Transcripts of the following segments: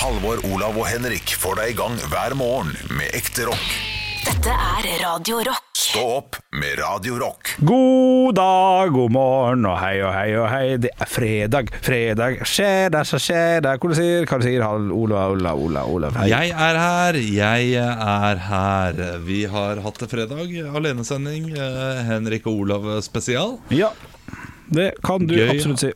Halvor, Olav og Henrik får deg i gang hver morgen med ekte rock. Dette er Radio Rock. Stå opp med Radio Rock. God dag, god morgen og hei og hei og hei. Det er fredag, fredag. Skjer det, så skjer det. Hva du sier Hva du sier Olav, Olav, Olav, Olav. Jeg er her, jeg er her. Vi har hatt det fredag, alenesending. eh, Henrik og Olav spesial. Ja, det kan du Gøy. absolutt si.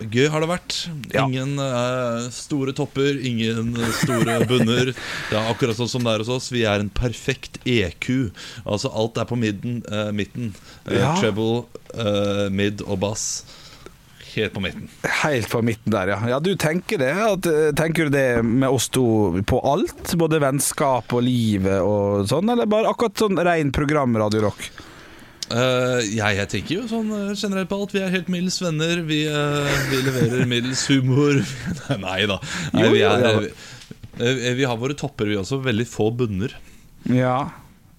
Gøy har det vært. Ingen ja. store topper, ingen store bunner. Det er akkurat sånn som det er hos oss. Vi er en perfekt EQ. Altså alt er på midden, uh, midten. Eh, Ja. Treble, uh, mid og bass. Helt på midten. Helt på midten der, ja. ja du tenker det? At, eh, tenker du det med oss to på alt? Både vennskap og livet og sånn, eller bare akkurat sånn rein program Rock? Eh, jeg, tenker jo sånn eh, generelt på alt. Vi er helt middels venner. Vi, uh, vi leverer middels humor. Nei da. Nei, vi, er, vi, vi har våre topper, vi også. Veldig få bunner. Ja.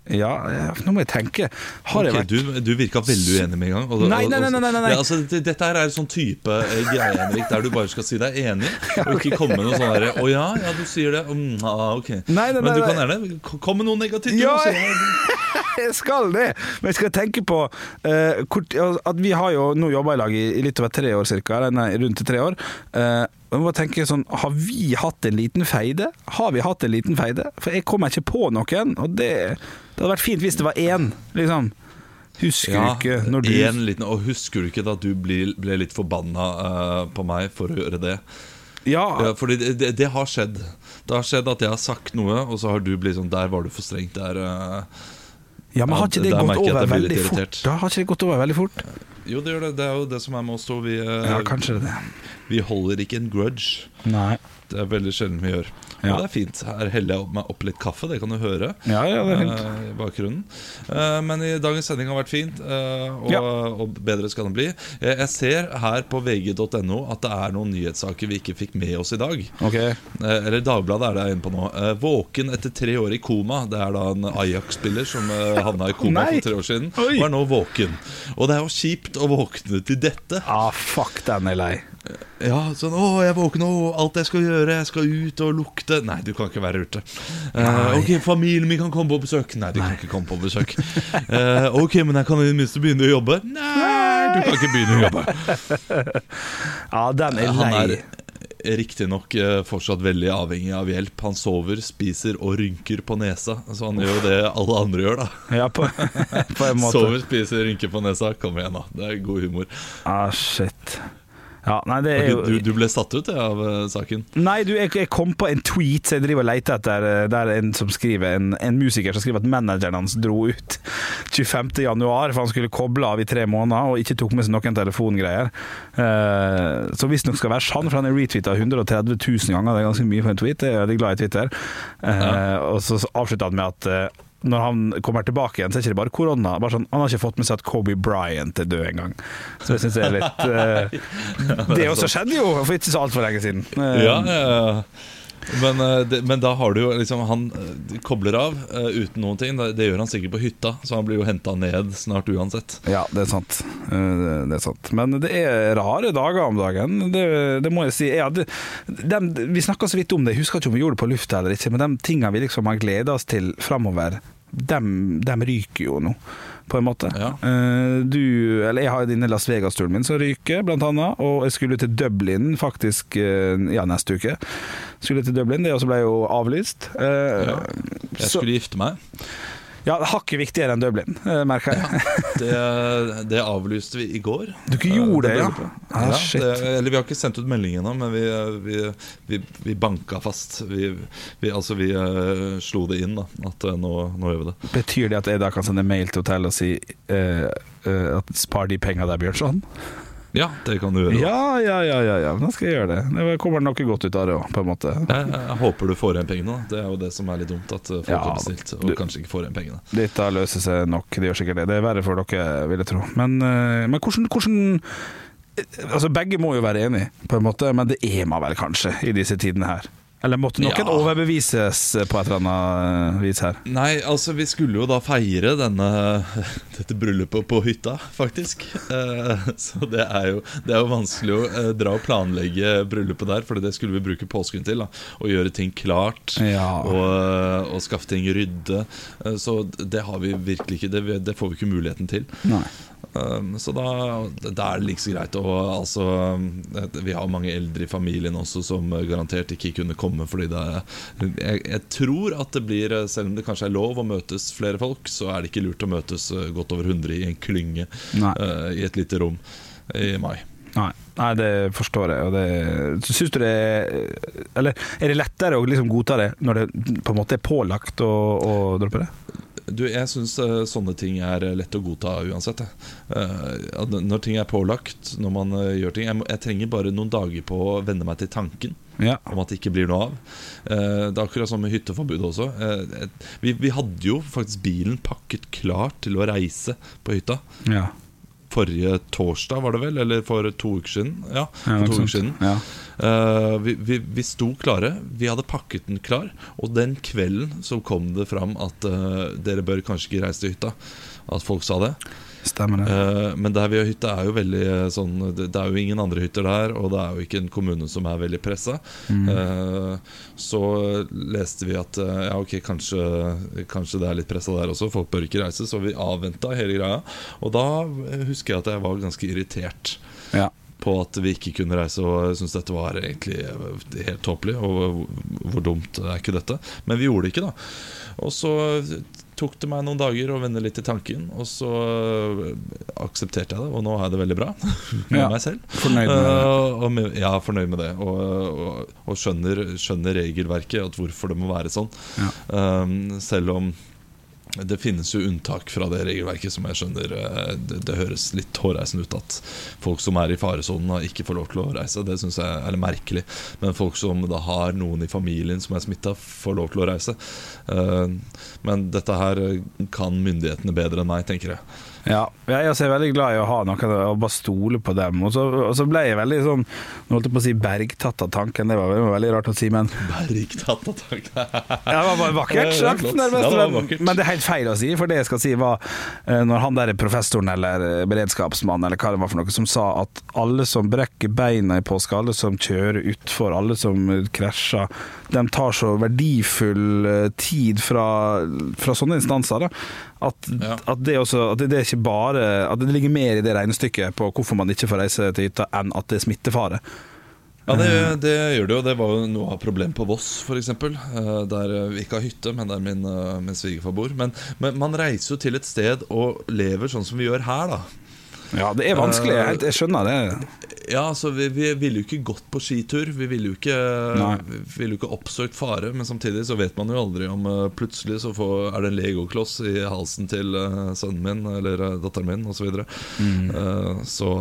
Ja, ja, nå må jeg tenke. Har jeg vært du, du virka veldig uenig med en gang. og- Nei, nei, nei, nei, nei. Ja, altså, det- dette her er en sånn type greie Henrik, der du bare skal si deg enig, og ikke komme med noe sånn herre 'Å ja, ja, du sier det'. Mm, ah, ok. Men du kan gjerne komme med noe negativt. du Ja. Jeg skal det, men jeg skal tenke på eh, kort, at vi har jo nå jobba i lag i, i litt over tre år cirka, eller nei, rundt tre år. Eh, jeg må tenke sånn, Har vi hatt en liten feide? Har vi hatt en liten feide? For jeg kommer ikke på noen, og det, det hadde vært fint hvis det var én, liksom. Husker Ja, du ikke når du en liten, Og husker du ikke da du ble, ble litt forbanna uh, på meg for å gjøre det? Ja, Ja, fordi det, det, det har skjedd. Det har skjedd at jeg har sagt noe, og så har du blitt sånn Der var du for streng. Der, eh, ja, men har ikke det gått over veldig fort? Da har ikke det gått over veldig fort? jo, det gjør det. Det er jo det som er med oss to. Vi, eh, Ja, kanskje det. vi holder ikke en grudge. Nei. Det er veldig sjelden vi gjør. Ja. Og det er fint. Her heller jeg meg opp litt kaffe, det kan du høre. Ja, ja, det er fint. I bakgrunnen Eh, Men i dagens sending har vært fint, eh, og, Ja. og bedre skal den bli. Jeg, ser her på vg.no at det er noen nyhetssaker vi ikke fikk med oss i dag. Ok. Eh, Eller Dagbladet er det jeg er inne på nå. Våken etter tre år i koma. Det er da en Ajax-spiller som uh, havna i koma for tre år siden. Oi. Og er nå våken. Og det er jo kjipt å våkne til dette. Ah, fuck, den er lei. Ja, sånn, å, jeg våkner, nå alt jeg skal gjøre, jeg skal ut og lukte Nei, du kan ikke være ute. Uh, ok, familien min kan komme på besøk. Nei, de kan ikke komme på besøk. Uh, ok, men jeg kan i det minste begynne å jobbe. Nei, du kan ikke begynne å jobbe. Ja, den er Han lei. er riktignok uh, fortsatt veldig avhengig av hjelp. Han sover, spiser og rynker på nesa. Så han gjør jo det alle andre gjør, da. Ja, på, på en måte. Sover, spiser, rynker på nesa. Kom igjen, da. Det er god humor. Ah, shit. Ja, nei, det jo du, du ble satt ut ja, av uh, saken. Nei, du, jeg, jeg kom på en tweet som jeg driver og leter etter, eh, der en som skriver En, en musiker som skriver at manageren hans dro ut 25. januar, for han skulle koble av i tre måneder og ikke tok med seg noen telefongreier. Uh, så visstnok skal være sann, for han er retweeta 130 000 ganger. Det er ganske mye for en tweet. Jeg er veldig glad i Twitter. Eh, Og så avslutta han med at eh, når han kommer tilbake igjen, så er det ikke bare korona. Bare sånn, han har ikke fått med seg at Kobe Bryant er død engang. Så jeg syns det er litt uh, Det også skjedde jo for ikke så altfor lenge siden. Uh, Ja, ja, ja. Men, eh, men da har du jo liksom Han eh, kobler av eh, uten noen ting. Det, gjør han sikkert på hytta, så han blir jo henta ned snart uansett. Ja, det er sant. Det er sant. Men det er rare dager om dagen, det, det må jeg si. Ja, det, de, vi snakka så vidt om det, jeg husker ikke om vi gjorde det på lufta eller ikke, men de tingene vi liksom har gleda oss til framover, dem, dem ryker jo nå. På en måte. Ja. Eh, Du, eller jeg har denne Las Vegas-turen min som ryker, blant annet. Og jeg skulle til Dublin faktisk eh, ja, neste uke. Skulle til Dublin, Det også ble jo avlyst. Eh, Ja. Jeg så- skulle gifte meg. Ja, Hakket viktigere enn Dublin, eh, merker jeg. Det, det avlyste vi i går. Du ikke gjorde det, ja? Ah, ja shit. det, eller vi har ikke sendt ut melding ennå, men vi, vi, vi, vi banka fast. Vi, vi, altså, vi uh, slo det inn, da. At eh, nå, nå gjør vi det. Betyr det at jeg da kan sende mail til hotellet og si uh, eh, at spar de penga der, Bjørnson? Ja, det kan du gjøre. Ja, ja, ja, ja, ja. Da skal jeg gjøre det. Det kommer noe godt ut av det òg, på en måte. Jeg, jeg håper du får igjen pengene. Det er jo det som er litt dumt. At eh, folk Ja, har bestilt og du- kanskje ikke får igjen pengene. Dette løser seg nok, det gjør sikkert det. Det er verre for dere, vil jeg tro. Men, eh, men hvordan, hvordan Altså, begge må jo være enige, på en måte, men det er man vel kanskje i disse tidene her. Eller måtte noen Ja. overbevises på et eller annet vis her? Nei, altså vi skulle jo da feire denne, dette bryllupet på hytta, faktisk. Eh, så det er jo, det er jo vanskelig å eh, dra og planlegge bryllupet der, for det skulle vi bruke påsken til. da Å gjøre ting klart Ja. og, eh, og skaffe ting rydde. Så det har vi virkelig ikke. Det, det får vi ikke muligheten til. Nei. Um, så da, da er det like så greit Og altså, eh, Vi har mange eldre i familien også som garantert ikke kunne komme fordi det jeg, jeg tror at det blir, eh, selv om det kanskje er lov å møtes flere folk, så er det ikke lurt å møtes eh, godt over 100 i en klynge eh, i et lite rom i mai. Nei. Nei, det forstår jeg. Og det, syns du det er Eller er det lettere å liksom godta det når det på en måte er pålagt å, å droppe det? Du, jeg syns sånne ting er eh, lett å godta uansett. Eh, når ting er pålagt, når man eh, gjør ting jeg, jeg trenger bare noen dager på å venne meg til tanken. Ja. om at det ikke blir noe av. Eh, Det er akkurat som med hytteforbudet også. Eh, Vi, vi hadde jo faktisk bilen pakket klar til å reise på hytta. ja. Forrige torsdag, var det vel? Eller for to uker siden? Ja, for to uker siden. Ja. Uh, vi, vi, vi sto klare. Vi hadde pakket den klar. Og den kvelden så kom det fram at uh, dere bør kanskje ikke reise til hytta. At folk sa det. Stemmer det. Uh, men der vi har hytte er jo veldig eh, sånn det, er jo ingen andre hytter der, og det er jo ikke en kommune som er veldig pressa. Eh, så leste vi at ja, ok, kanskje, kanskje det er litt pressa der også, folk bør ikke reise. Så vi avventa hele greia. Og da husker jeg at jeg var ganske irritert Ja. på at vi ikke kunne reise, og jeg syntes dette var egentlig helt tåpelig. Og hvor dumt er ikke dette? Men vi gjorde det ikke, da. Og så tok det meg noen dager å vende litt i tanken, og så eh, aksepterte jeg det, og nå har jeg det veldig bra med Ja. meg selv. Fornøyd med det. Og med, ja, fornøyd med det. Og, og, og skjønner, skjønner regelverket, at hvorfor det må være sånn. Ja. Um, selv om det finnes jo unntak fra det regelverket, som jeg skjønner eh, det, det høres litt hårreisende ut at folk som er i faresonen, ikke får lov til å reise. Det syns jeg er merkelig. Men folk som da har noen i familien som er smitta, får lov til å reise. Eh, men dette her kan myndighetene bedre enn meg, tenker jeg. Ja, jeg er veldig glad i å ha noen og bare stole på dem. Og så, og så ble jeg veldig sånn Nå holdt jeg på å si bergtatt av tanken, det var, veldig rart å si, men Bergtatt av tanken. Ja, det var bare vakkert sagt, nærmest. Ja, men- Men det er helt feil å si, for det jeg skal si var eh, når han der professoren eller eh, beredskapsmannen eller hva det var for noe, som sa at alle som brekker beina i påske, alle som kjører utfor, alle som eh, krasjer, de tar så verdifull tid fra, fra sånne instanser. Da. At, Ja. at, det også, at det ikke bare At det ligger mer i det regnestykket på hvorfor man ikke får reise til hytta, enn at det er smittefare. Ja, det, det gjør det jo. Det var jo noe av problemet på Voss, f.eks. Der eh, vi ikke har hytte, men der min, eh, min svigerfar bor. Men, men man reiser jo til et sted og lever sånn som vi gjør her, da. Ja, det er vanskelig. Jeg, helt- jeg skjønner det. Ja, altså Vi, vi ville jo ikke gått på skitur. Vi ville jo ikke, Nei. vi ville ikke oppsøkt fare. Men samtidig så vet man jo aldri om uh, plutselig så får, er det en legokloss i halsen til uh, sønnen min eller uh, datteren min osv. Så, videre. Eh, så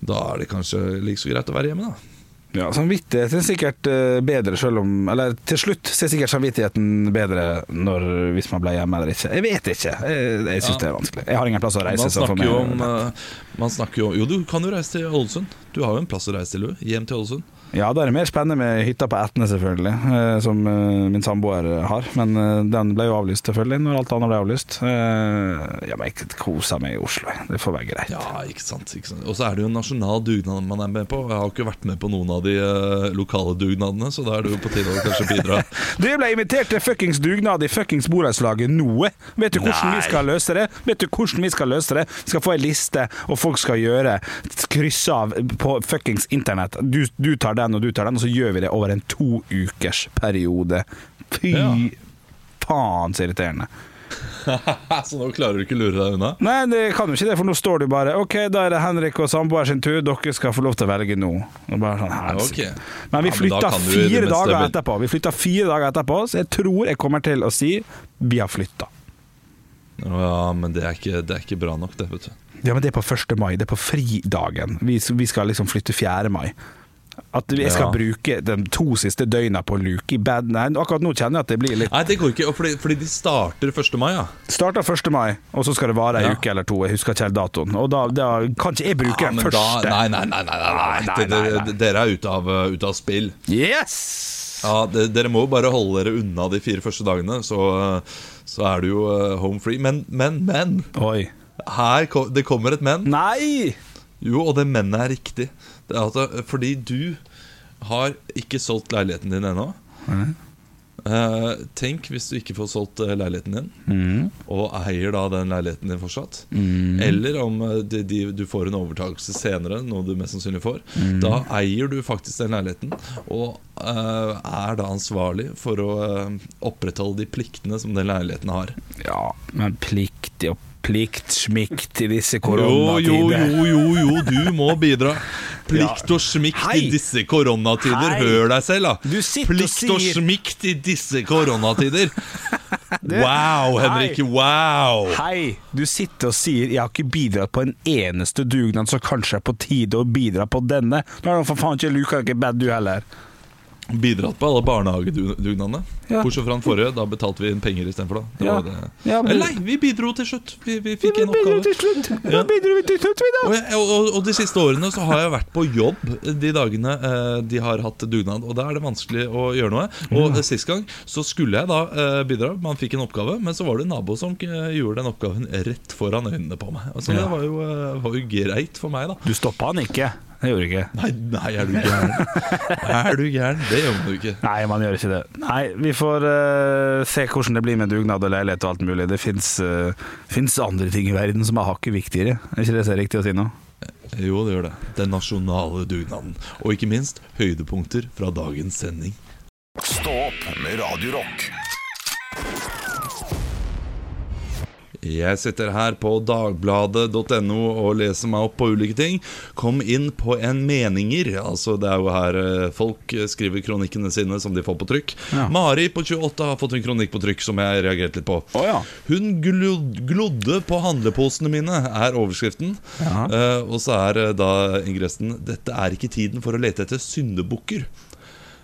da er det kanskje like så greit å være hjemme, da. Ja, Samvittigheten er sikkert eh, bedre selv om Eller til slutt så er sikkert samvittigheten bedre når, hvis man ble hjemme eller ikke. Jeg vet ikke. Jeg, jeg syns Ja. det er vanskelig. Jeg har ingen plass å reise. Man så for snakker, jo om, eh, man snakker jo Jo, du kan jo reise til Ålesund. Du har jo en plass å reise til, du. Hjem til Ålesund. Ja, det er mer spennende med hytta på Etne, selvfølgelig, eh, som eh, min samboer har. Men eh, den ble jo avlyst, selvfølgelig, når alt annet ble avlyst. Ja, men jeg koser meg i Oslo. Det får være greit. Ja, ikke sant, ikke sant. Og så er det jo en nasjonal dugnad man er med på. Jeg har jo ikke vært med på noen av de lokale dugnadene, så da er det jo på tide å kanskje bidra. Du ble invitert til fuckings dugnad i fuckings borettslaget Noe. Vet du hvordan Nei. vi skal løse det? Vet du hvordan vi skal løse det? Vi skal få ei liste, og folk skal gjøre kryss av på fuckings internett. Du, du tar den, og du tar den, og så gjør vi det over en to ukers periode. Fy Ja. faen så irriterende. så nå klarer du ikke å lure deg unna? Nei, det kan jo ikke det, for nå står du bare OK, da er det Henrik og samboer sin tur, dere skal få lov til å velge nå. Sånn, okay. Men vi Ja, da flytta i det fire dager vel- etterpå. Vi flytta fire dager etterpå, så jeg tror jeg kommer til å si vi har flytta. Ja, men det er, ikke, det er ikke bra nok, det, vet du. Ja, men det er på 1. mai. Det er på fridagen. Vi, vi skal liksom flytte 4. mai. At jeg skal Ja. bruke de to siste døgna på å luke i bad Nei, akkurat nå kjenner jeg at det blir litt Nei, det går ikke, fordi, fordi de starter 1. mai, ja. Starter 1. mai, og så skal det vare ei Ja. uke eller to. Jeg husker ikke helt datoen. Og da, da kan ikke jeg bruke ja den første. Da, nei, nei, nei, nei, nei, nei. Nei. Dere er ute av, uh, ute av spill. Yes! Ja, det, Dere må jo bare holde dere unna de fire første dagene, så, så er du jo eh, home free. Men, men, men! Oi. Her, det kommer et men. Nei! Jo, og det mennet er riktig. At, fordi du har ikke solgt leiligheten din ennå. Eh, tenk hvis du ikke får solgt eh, leiligheten din, Mm. og eier da den leiligheten din fortsatt. Eller om eh, de, de, du får en overtakelse senere, noe du mest sannsynlig får. Da eier du faktisk den leiligheten, og uh, er da ansvarlig for å uh, opprettholde de pliktene som den leiligheten har. Ja, men plikt og pliktsmikt i disse Jo, jo, jo, jo, jo, du må bidra. Plikt og smikt Hei. i disse koronatider. Hei. Hør deg selv, da. Du sitter og Plikt og smikt i disse koronatider. Wow, Henrik. Hei. Wow. Hei, du sitter og sier 'jeg har ikke bidratt på en eneste dugnad', så kanskje det er på tide å bidra på denne. Nå er det for faen ikke luka ikke bad, du heller. Bidratt på alle barnehagedugnadene. Ja. Bortsett fra den forrige. Da betalte vi inn penger istedenfor. Ja. det. Ja, men- nei, vi bidro til slutt. Vi, vi fikk en oppgave. slutt. Ja. bidro vi til slutt, vi da. Og, jeg, og, og de siste årene så har jeg vært på jobb de dagene eh, de har hatt dugnad. Og da er det vanskelig å gjøre noe. Og ja. sist gang så skulle jeg da eh, bidra. Man fikk en oppgave, men så var det en nabo som eh, gjorde den oppgaven rett foran øynene på meg. Altså, Ja. Det var jo, eh, var jo greit for meg, da. Du stoppa han ikke. Det gjorde du ikke. Nei, nei, er du gæren? er du gæren? Det gjør man jo ikke. Nei, man gjør ikke det. Nei, vi får uh, se hvordan det blir med dugnad og leilighet og alt mulig. Det fins andre ting i verden som er hakket viktigere. Er ikke det så riktig å si nå? Jo, det gjør det. Den nasjonale dugnaden. Og ikke minst høydepunkter fra dagens sending. Stå opp med Radio Jeg sitter her på dagbladet.no og leser meg opp på ulike ting. Kom inn på en meninger. Altså Det er jo her eh, folk skriver kronikkene sine som de får på trykk. Ja. Mari på 28 har fått en kronikk på trykk som jeg reagerte litt på. Oh, ja. Hun glod, glodde på handleposene mine, er overskriften. Ja. Eh, og så er eh, da ingressen 'Dette er ikke tiden for å lete etter syndebukker'.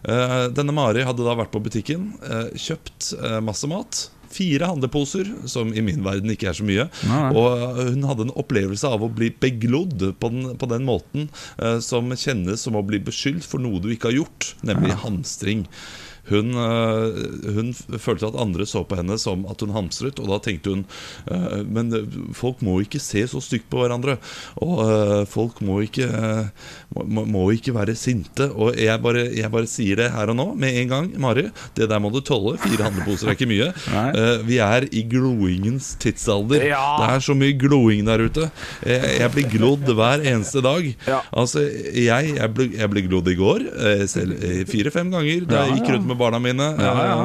Uh, denne Mari hadde da vært på butikken, uh, kjøpt masse mat. Fire handleposer, som i min verden ikke er så mye. Nei. Og eh, hun hadde en opplevelse av å bli beglodd på den, på den måten eh, som kjennes som å bli beskyldt for noe du ikke har gjort, nemlig hamstring. Hun, øh, hun følte at andre så på henne som at hun hamstret, og da tenkte hun øh, Men øh, folk må ikke se så stygt på hverandre. Og folk må ikke, må, må ikke være sinte. Og jeg bare, jeg bare sier det her og nå, med en gang, Mari. Det der må du tåle. Fire handleposer er ikke mye. Nei. Eh, vi er i gloingens tidsalder. Ja. Det er så mye gloing der ute. Jeg, jeg blir glodd hver eneste dag. Ja. Altså, jeg, jeg, ble, jeg ble glodd i går, eh, eh, fire-fem ganger, da jeg gikk rundt med barna mine. Ja, ja.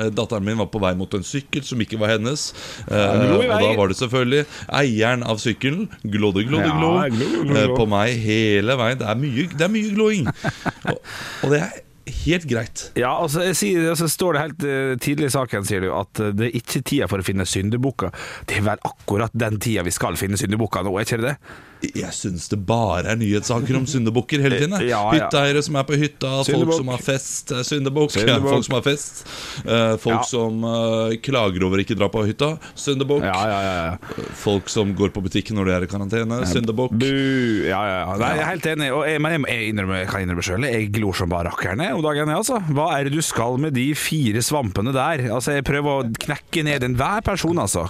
Eh, Datteren min var på vei mot en sykkel som ikke var hennes. Eh, og da var det selvfølgelig eieren av sykkelen. Glodde, glodde, Ja, glo. glo, eh, På meg hele veien. Det er mye, det er mye gloing. og, og det er helt greit. Ja, altså, sier, altså står det helt eh, tidlig i saken sier du at eh, det er ikke tida for å finne syndebukker. Det er vel akkurat den tida vi skal finne syndebukker nå, er ikke det det? Jeg syns det bare er nyhetssaker om syndebukker hele tiden. Ja, ja. Hytteeiere som er på hytta, folk som har fest. eh, Syndebukk. Folk som har fest. Uh, folk Ja. som uh, klager over ikke dra på hytta. Syndebukk. Ja, ja, ja. ja. Folk som går på butikken når de er i karantene. Syndebukk. Ja, ja, ja. Nei, jeg er helt enig. Og jeg, men jeg, jeg, innrømmer, jeg kan innrømme sjøl, jeg glor som bare rakkerne. Og om dagen. jeg, Altså. Hva er det du skal med de fire svampene der? Altså, Jeg prøver å knekke ned enhver person, altså.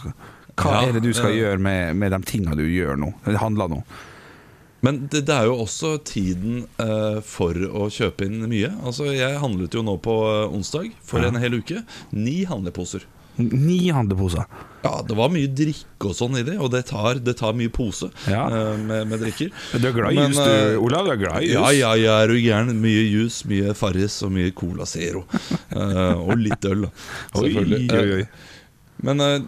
Hva Ja, er det du skal gjøre med, med de tinga du gjør nå? Handler nå. Men det, det er jo også tiden eh, for å kjøpe inn mye. Altså, Jeg handlet jo nå på eh, onsdag for en hel uke. Ni handleposer. Ni handleposer. Ja, Det var mye drikke og sånn i det, og det tar, det tar mye pose Ja. eh, med, med drikker. Du er glad i jus, du, eh, Olav? Du er glad i jus? Ja, ja, ja, er jo gæren. Mye juice, mye Farris og mye Cola Zero. uh, og litt øl. Oi, Selvfølgelig. oi, oi. Eh, Men eh,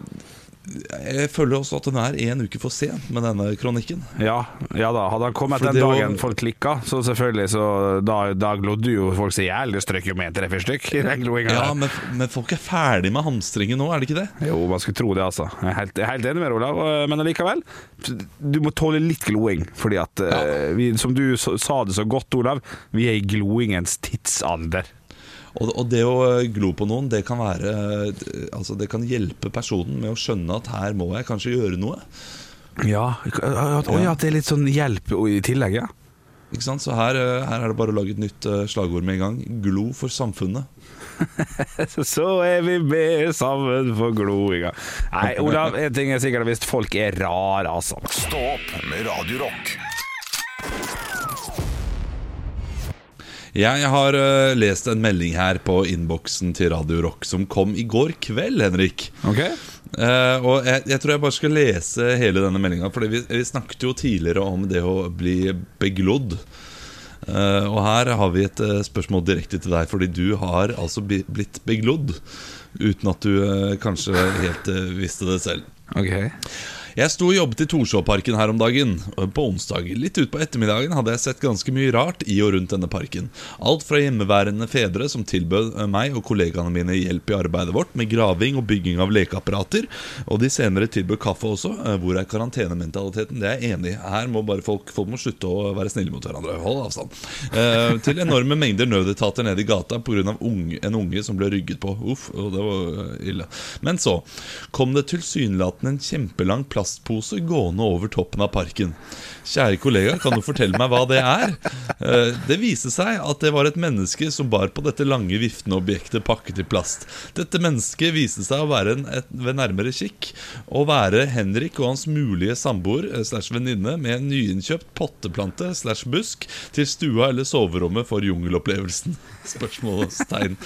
jeg føler også at den er en uke for sen med denne kronikken. Ja, ja da, hadde han kommet den dagen var- folk klikka, så selvfølgelig så Da, da glodde jo folk seg i hjel. Det strøk jo med tre-fire stykk Ja, men, men folk er ferdig med hamstringen nå, er det ikke det? Jo, man skulle tro det, altså. Jeg er helt, jeg er helt enig med deg, Olav, men allikevel. Du må tåle litt gloing, fordi at ja. vi, Som du sa det så godt, Olav, vi er i gloingens tidsalder. Og, og det å eh, glo på noen, det kan være eh, Altså det kan hjelpe personen med å skjønne at her må jeg kanskje gjøre noe. Ja, og ja, det er litt sånn hjelp i tillegg, ja. Ikke sant? Så her, eh, her er det bare å lage et nytt slagord med en gang. Glo for samfunnet. Så er vi med sammen for gloinga. Nei, Olav, en ting er sikkert hvis folk er rare, altså. Stå opp med Radio Jeg har uh, lest en melding her på innboksen til Radio Rock som kom i går kveld, Henrik. Ok? Uh, og jeg, jeg tror jeg bare skal lese hele denne meldinga. For vi, vi snakket jo tidligere om det å bli beglodd. Uh, og her har vi et spørsmål direkte til deg, fordi du har altså blitt beglodd. Uten at du kanskje helt visste det selv. Ok Jeg sto og jobbet i Torshovparken her om dagen. På onsdag, litt utpå ettermiddagen, hadde jeg sett ganske mye rart i og rundt denne parken. Alt fra hjemmeværende fedre som tilbød meg og kollegaene mine hjelp i arbeidet vårt med graving og bygging av lekeapparater, og de senere tilbød kaffe også. Eh, Hvor er karantenementaliteten? Det er jeg enig i. Her må bare folk, folk må slutte å være snille mot hverandre. Hold avstand. Eh, til enorme mengder nødetater nede i gata pga. Unge, en unge som ble rygget på. Uff, det var eh, ille. Men så kom det tilsynelatende en kjempelang plastpose gående over toppen av parken. Kjære kollega, kan du fortelle meg hva det er? Eh, Det viste seg at det var et menneske som bar på dette lange, viftende objektet pakket i plast. Dette mennesket viste seg å være en, et, ved nærmere kikk å være Henrik og hans mulige samboer eh, slash venninne med en nyinnkjøpt potteplante slash busk til stua eller soverommet for jungelopplevelsen. Spørsmålstegn.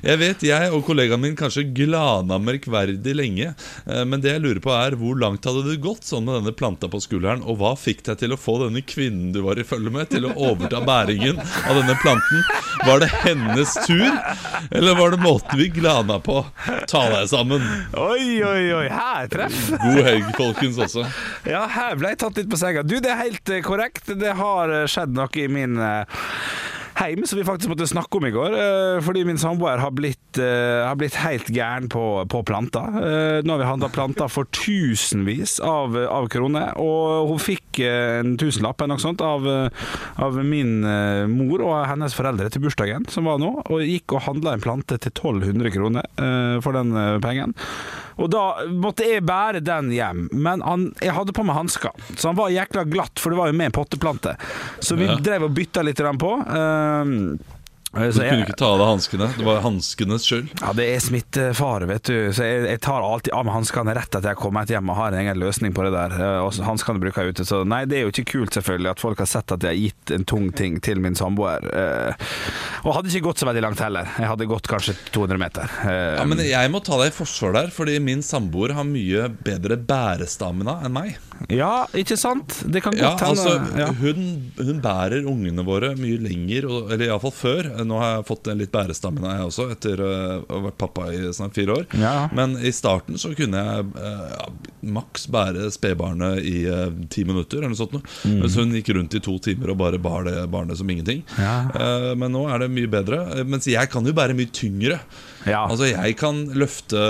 Jeg vet jeg og kollegaen min kanskje glana merkverdig lenge, eh, men det jeg lurer på er hvor langt hadde det gått sånn med denne planta på skulderen, og hva fikk deg til å få denne kvinnen du var i følge med, til å overta bæringen av denne planten? Var det hennes tur, eller var det måten vi glana på? Ta deg sammen. Oi, oi, oi, her treff! God helg, folkens, også. Ja, her ble jeg tatt litt på senga. Du, det er helt eh, korrekt. Det har eh, skjedd noe i min eh, heim som vi faktisk måtte snakke om i går. eh, Fordi min samboer har blitt, eh, har blitt helt gæren på, på planter. Eh, Nå har vi handla planter for tusenvis av, av kroner, og hun fikk en tusenlapp eller noe sånt av, av min mor og hennes foreldre til bursdagen, som var nå, og gikk og handla en plante til 1200 kroner for den pengen. Og da måtte jeg bære den hjem, men han, jeg hadde på meg hansker, så han var jækla glatt, for det var jo med en potteplante. Så vi Ja. drev og bytta litt på. på. Ehm, Du kunne jeg, ikke ta av deg hanskene. Det var hanskenes skyld. ja, det er smittefare, vet du. Så jeg, jeg tar alltid av meg hanskene rett etter jeg kommer hjem og har en egen løsning på det der. Eh, Og så hanskene bruker jeg ute. Så nei, det er jo ikke kult, selvfølgelig, at folk har sett at jeg har gitt en tung ting til min samboer. Eh, Og hadde ikke gått så veldig langt heller. Jeg hadde gått kanskje 200 meter. Eh, Ja, men Jeg må ta deg i forsvar der, fordi min samboer har mye bedre bærestamina enn meg. Ja, ikke sant? Det kan Ja, godt hende. altså, ja. hun, hun bærer ungene våre mye lenger, eller iallfall før. Nå har jeg fått en litt bærestamina, jeg også, etter øh, å ha vært pappa i snart fire år. Ja. Men i starten så kunne jeg øh, ja, maks bære spedbarnet i ti minutter, eller noe sånt. Mm. Mens hun gikk rundt i to timer og bare bar det barnet som ingenting. Ja. Eh, men nå er det mye bedre. Eh, Mens jeg kan jo bære mye tyngre. Ja. Altså Jeg kan løfte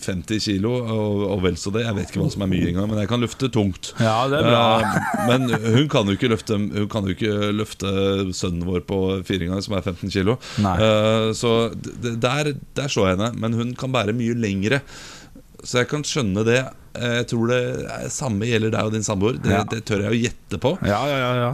50 kilo og, og vel så det. Jeg vet ikke hva som er mye engang, men jeg kan løfte tungt. Ja, det er bra. uh, men hun kan jo ikke løfte Hun kan jo ikke løfte sønnen vår på fire ganger, som er 15 kilo. Eh, så der, der så jeg henne. Men hun kan bære mye lengre. Så jeg kan skjønne det. Eh, Jeg tror det samme gjelder deg og din samboer. Det, Ja. det tør jeg å gjette på. Ja, ja, ja, ja.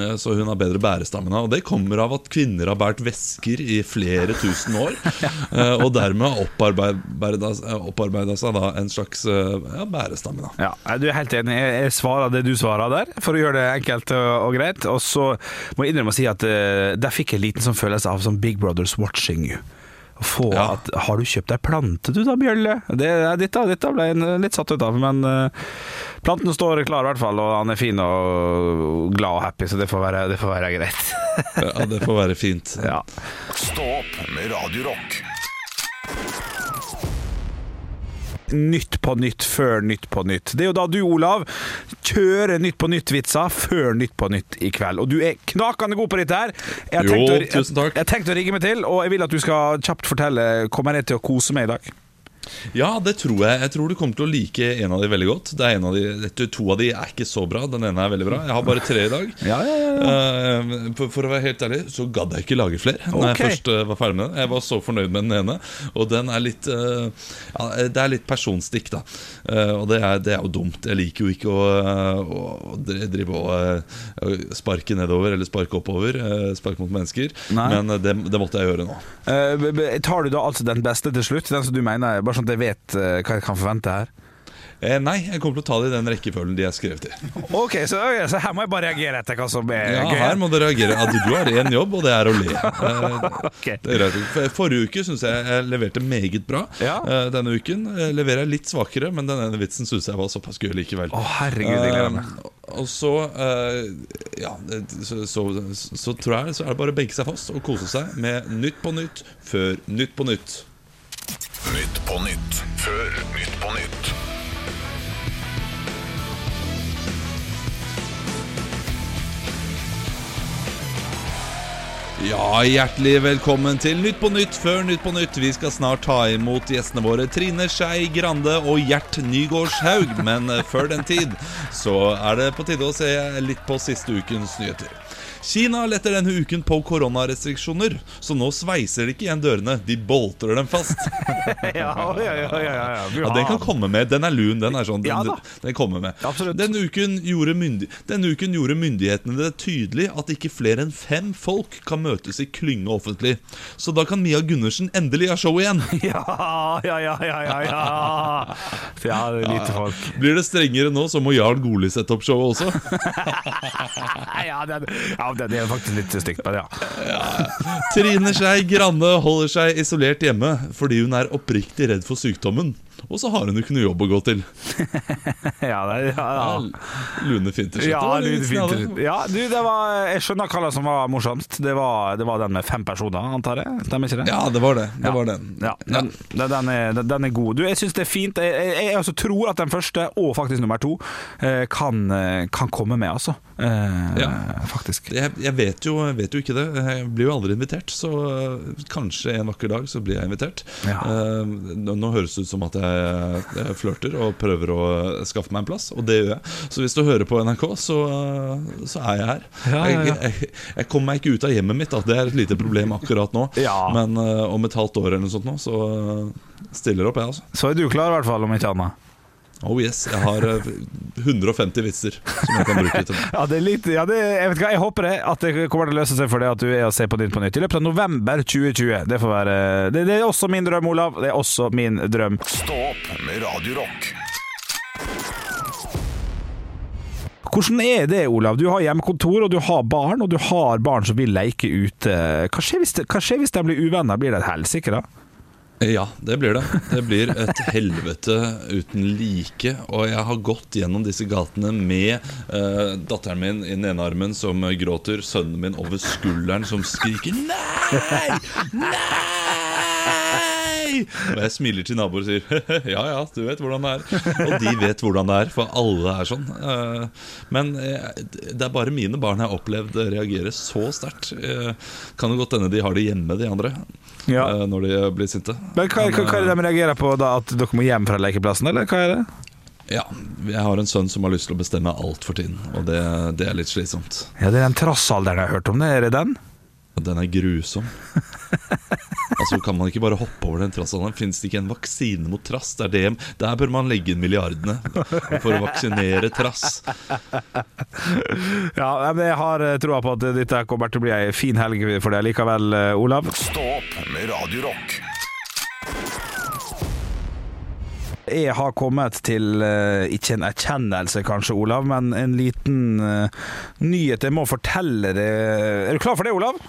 Eh, Så hun har bedre bærestamina. Og det kommer av at kvinner har båret vesker i flere tusen år. eh, Og dermed har opparbeida opparbeida seg da en slags eh, ja, bærestamina. Ja, du er helt enig. Jeg, svarer det du svarer der, for å gjøre det enkelt og, greit. Og så må jeg innrømme å si at eh, der fikk jeg en liten sånn følelse av som Big Brothers watching you. Få Ja. at, Har du kjøpt deg plante du da, Bjølle? Det, dette, dette ble jeg litt satt ut av, men uh, planten står klar i hvert fall, og han er fin og glad og happy, så det får være, det får være greit. Ja, det får være fint. ja. Stå opp med Radio Rock. Nytt på nytt før Nytt på nytt. Det er jo da du, Olav, kjører Nytt på nytt-vitser før Nytt på nytt i kveld. Og du er knakende god på dette her. Jeg har tenkt å. Jeg, jeg tenkt å rigge meg til, og jeg vil at du skal kjapt fortelle Kommer jeg til å kose meg i dag? Ja, det tror jeg. Jeg tror du kommer til å like en av de veldig godt. Det er en av de, To av de er ikke så bra. Den ene er veldig bra. Jeg har bare tre i dag. Ja, ja, ja, Uh, for, for å være helt ærlig så gadd jeg ikke lage flere. Når jeg først uh, var ferdig med den Jeg var så fornøyd med den ene. Og den er litt uh, ja, Det er litt personstikk, da. Og det er, det er jo dumt. Jeg liker jo ikke å, å, drive og sparke nedover eller sparke oppover. sparke mot mennesker. Nei. Men det, det måtte jeg gjøre nå. Tar du da altså den beste til slutt? Den som du mener, er bare sånn at jeg vet eh, hva jeg kan forvente her? Eh, nei, jeg kommer til å ta det i den rekkefølgen de er skrevet i. Ok, så, ok, så her må jeg bare reagere etter hva som er Ja, gøy. her må du reagere. At du, har én jobb, og det er å le. Eh, Ok. det er. For- Forrige uke syns jeg jeg leverte meget bra. Ja. Eh, Denne uken eh, leverer jeg litt svakere, men den ene vitsen syns jeg var såpass gøy likevel. Å, herregud, jeg gleder meg. Eh, og så eh, Ja, så, så, så, så tror jeg så er det bare å benke seg fast og kose seg med Nytt på nytt før Nytt på nytt. Nytt på nytt før Nytt på nytt. Ja, hjertelig velkommen til Nytt på Nytt før Nytt på Nytt. Vi skal snart ta imot gjestene våre Trine Skei Grande og Gjert Nygårdshaug. Men eh, før den tid så er det på tide å se litt på siste ukens nyheter. Kina letter denne uken på koronarestriksjoner, så nå sveiser de ikke igjen dørene, de boltrer dem fast. Ja, ja, ja, ja, ja, ja. Ja, Den kan komme med. Den er lun. Den er sånn Den, Ja den kommer med. Denne uken, gjorde denne uken gjorde myndighetene det tydelig at ikke flere enn fem folk kan møtes i klynge offentlig. Så da kan Mia Gundersen endelig ha show igjen. Ja, ja, ja, ja, ja, ja. Ja, det er lite folk. Blir det strengere nå, så må Jarl Goli sette opp showet også. Ja, det, ja, det er faktisk litt stygt, men ja. Trine Skei Grande holder seg isolert hjemme fordi hun er oppriktig redd for sykdommen. Og så har hun jo ikke noe jobb å gå til. Ja, det, ja, ja. Lune Finterseth. Ja, Lune var du, litt fint. snadde. ja du, det var, jeg skjønner hva som var morsomst. Det var, det var den med fem personer, antar jeg? Stemmer ikke det? Ja, det var det. Det Ja. var den. Ja, den, den, er, den, er god. Du, jeg syns det er fint. Jeg, jeg, jeg altså tror at den første, og faktisk nummer to, eh, kan, eh, kan komme med, altså. Eh, Ja. Faktisk. Jeg, jeg vet, jo, jeg vet jo ikke det. Jeg blir jo aldri invitert. Så kanskje en vakker dag så blir jeg invitert. Ja. Eh, nå, nå høres det ut som at jeg, jeg flørter og prøver å skaffe meg en plass, og det gjør jeg. Så hvis du hører på NRK, så, øh, så er jeg her. Ja, ja, ja. Jeg, jeg, jeg kommer meg ikke ut av hjemmet mitt, da. det er et lite problem akkurat nå. Men øh, om et halvt år eller noe sånt nå, så stiller opp jeg, altså. Så er du klar, i hvert fall, om ikke annet. Oh yes, jeg har øh, 150 vitser som jeg kan bruke til det. Ja, det er litt, ja det, jeg vet ikke, hva, jeg håper det at det kommer til å løse seg for det at du er og ser på Nytt på Nytt i løpet av november 2020. Det får være Det, det er også min drøm, Olav. Det er også min drøm. Stå opp med Radiorock. Hvordan er det, Olav? Du har hjemmekontor, og du har barn, og du har barn som vil leke ute. Hva skjer hvis, de, hva skjer hvis de blir uvenner? Blir det et helsike, da? Ja, det blir det. Det blir et helvete uten like. Og jeg har gått gjennom disse gatene med uh, datteren min i den ene armen som gråter, sønnen min over skulderen som skriker 'nei! Nei!' Og jeg smiler til naboer og sier 'ja ja, du vet hvordan det er'. Og de vet hvordan det er, for alle er sånn. Eh, Men eh, det er bare mine barn jeg har opplevd reagere så sterkt. Eh, Kan det godt hende de har det hjemme, de andre, Ja. når de blir sinte. Men hva, hva, hva er det de reagerer på da? At dere må hjem fra lekeplassen, eller hva er det? Ja, jeg har en sønn som har lyst til å bestemme alt for tiden, og det, det er litt slitsomt. Ja, Det er den trassalderen jeg har hørt om. det, Er det den? Den er grusom. altså Kan man ikke bare hoppe over den trassalderen? Fins det ikke en vaksine mot trass? Det er DM. Der bør man legge inn milliardene for å vaksinere trass. Ja, men Jeg har eh, troa på at dette kommer til å bli ei en fin helg for deg likevel, eh, Olav. Stopp med radiorock. Jeg har kommet til eh, ikke en erkjennelse, kanskje, Olav, men en liten nyhet jeg må fortelle deg. Er du klar for det, Olav?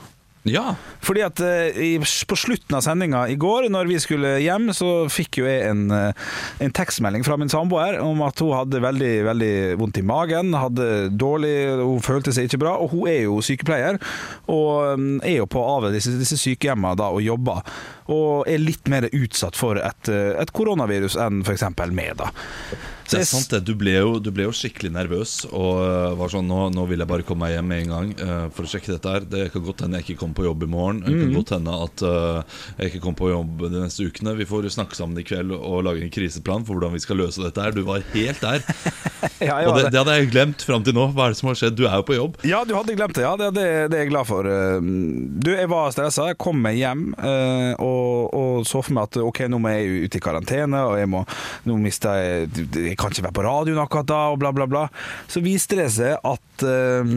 Ja, Fordi at eh, i, På slutten av sendinga i går, når vi skulle hjem, så fikk jo jeg en, eh, en tekstmelding fra min samboer om at hun hadde veldig veldig vondt i magen. Hadde dårlig, Hun følte seg ikke bra. Og hun er jo sykepleier, og mm, er jo på av disse, disse sykehjemmene da, og jobber. Og er litt mer utsatt for et, eh, et koronavirus enn f.eks. meg, da. Det er sant det. Du ble jo, du ble jo skikkelig nervøs og øh, var sånn nå, nå vil jeg bare komme meg hjem med en gang uh, for å sjekke dette her. Det kan godt hende jeg ikke kommer på jobb i morgen. Det kan godt hende at uh, jeg ikke kommer på jobb de neste ukene. Vi får snakke sammen i kveld og lage en kriseplan for hvordan vi skal løse dette her. Du var helt der. Ja, var Og det, det. hadde jeg glemt fram til nå. Hva er det som har skjedd? Du er jo på jobb. Ja, du hadde glemt det. Ja, det, det, det er jeg glad for. Eh, Du, jeg var stressa. Jeg kom meg hjem Uh, og, og så for meg at ok, nå må jeg ut i karantene, og jeg må Nå mister jeg Jeg kan ikke være på radioen akkurat da, og bla, bla, bla. Så viste det seg at eh,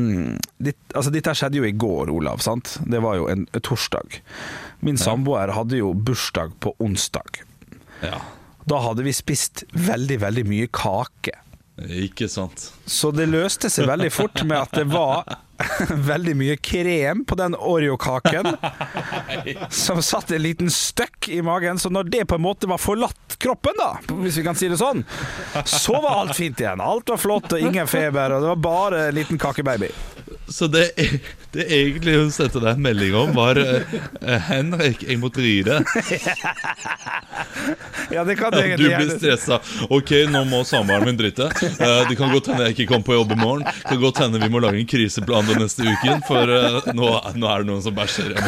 dit, Altså, dette skjedde jo i går, Olav. sant? Det var jo en torsdag. Min samboer hadde jo bursdag på onsdag. Ja, Da hadde vi spist veldig, veldig mye kake. ikke sant. Så det løste seg veldig fort med at det var veldig mye krem på den Oreo-kaken. Som satt en liten støkk i magen. Så når det på en måte var forlatt kroppen, da, hvis vi kan si det sånn, så var alt fint igjen. Alt var flott og ingen feber, og det var bare en liten kakebaby. Så det, det egentlig hun sendte deg en melding om, var uh, 'Henrik, jeg må drite'. Ja, det kan Du egentlig blir gjerne stressa. Ok, nå må samboeren min drite. Uh, det kan godt hende jeg ikke kommer på jobb i morgen. Det kan godt hende vi må lage en kriseplan den neste uken, for uh, nå, nå er det noen som bæsjer.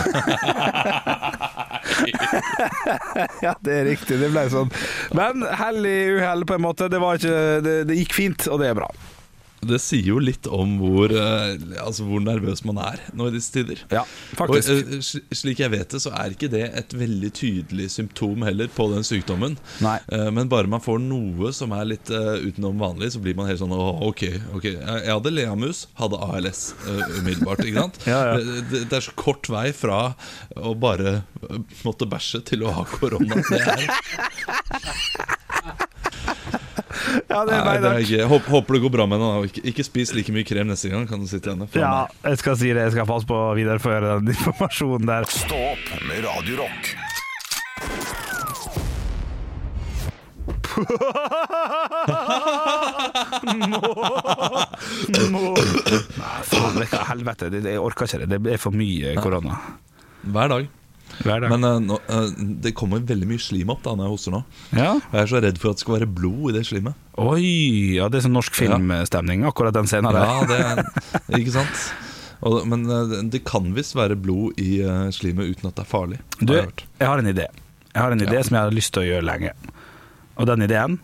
Ja, det er riktig. Det ble sånn. Men hell i uhell, på en måte. Det, var ikke, det, det gikk fint, og det er bra. Det sier jo litt om hvor, eh, altså hvor nervøs man er nå i disse tider. Ja, faktisk. Og, sl- slik jeg vet det, så er ikke det et veldig tydelig symptom heller på den sykdommen. Nei. Eh, Men bare man får noe som er litt eh, utenom vanlig, så blir man helt sånn ok, ok Jeg hadde leamus, hadde ALS eh, umiddelbart. Ikke sant? Ja, ja. Det, det, er så kort vei fra å bare eh, måtte bæsje til å ha korona. Det er, Ja, det er nei, det er ikke, jeg håper, håper det går bra med henne. Ikke, ikke spis like mye krem neste gang, kan du sitte igjen. Ja, jeg skal si det. Jeg skal passe på å videreføre den informasjonen der. Stopp med Radio Rock. Nei, faen, Det er helvete. Jeg orker ikke det. Det er for mye korona. Hver dag. Hver dag. Men eh, nå, eh, det kommer veldig mye slim opp da når jeg hoster nå. ja. Og jeg er så redd for at det skal være blod i det slimet. Oi, ja, det er sånn norsk filmstemning, akkurat den scenen der. Ja, det er Ikke sant? Og, men eh, det kan visst være blod i slimet uten at det er farlig. har Du, jeg jeg har en idé. Jeg har en idé Ja. som jeg har lyst til å gjøre lenge. Og den ideen,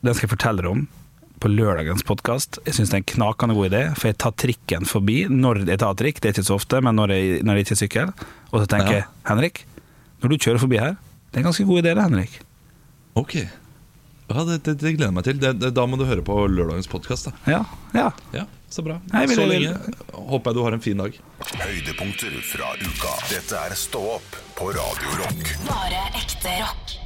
den skal jeg fortelle deg om på lørdagens podkast. Jeg syns det er en knakende god idé, for jeg tar trikken forbi når jeg tar trikk. Det er ikke så ofte, men når jeg, når jeg ikke sykler. Og så tenker Ja. jeg, Henrik, når du kjører forbi her, det er en ganske god idé det, Henrik. Ok. Ja, det, det, det gleder jeg meg til. Det, det, da må du høre på lørdagens podkast. Ja, ja. Ja, så bra. Nei, vil så lenge håper jeg du har en fin dag. Høydepunkter fra uka. Dette er Stå opp på Radio Rock. Bare ekte rock.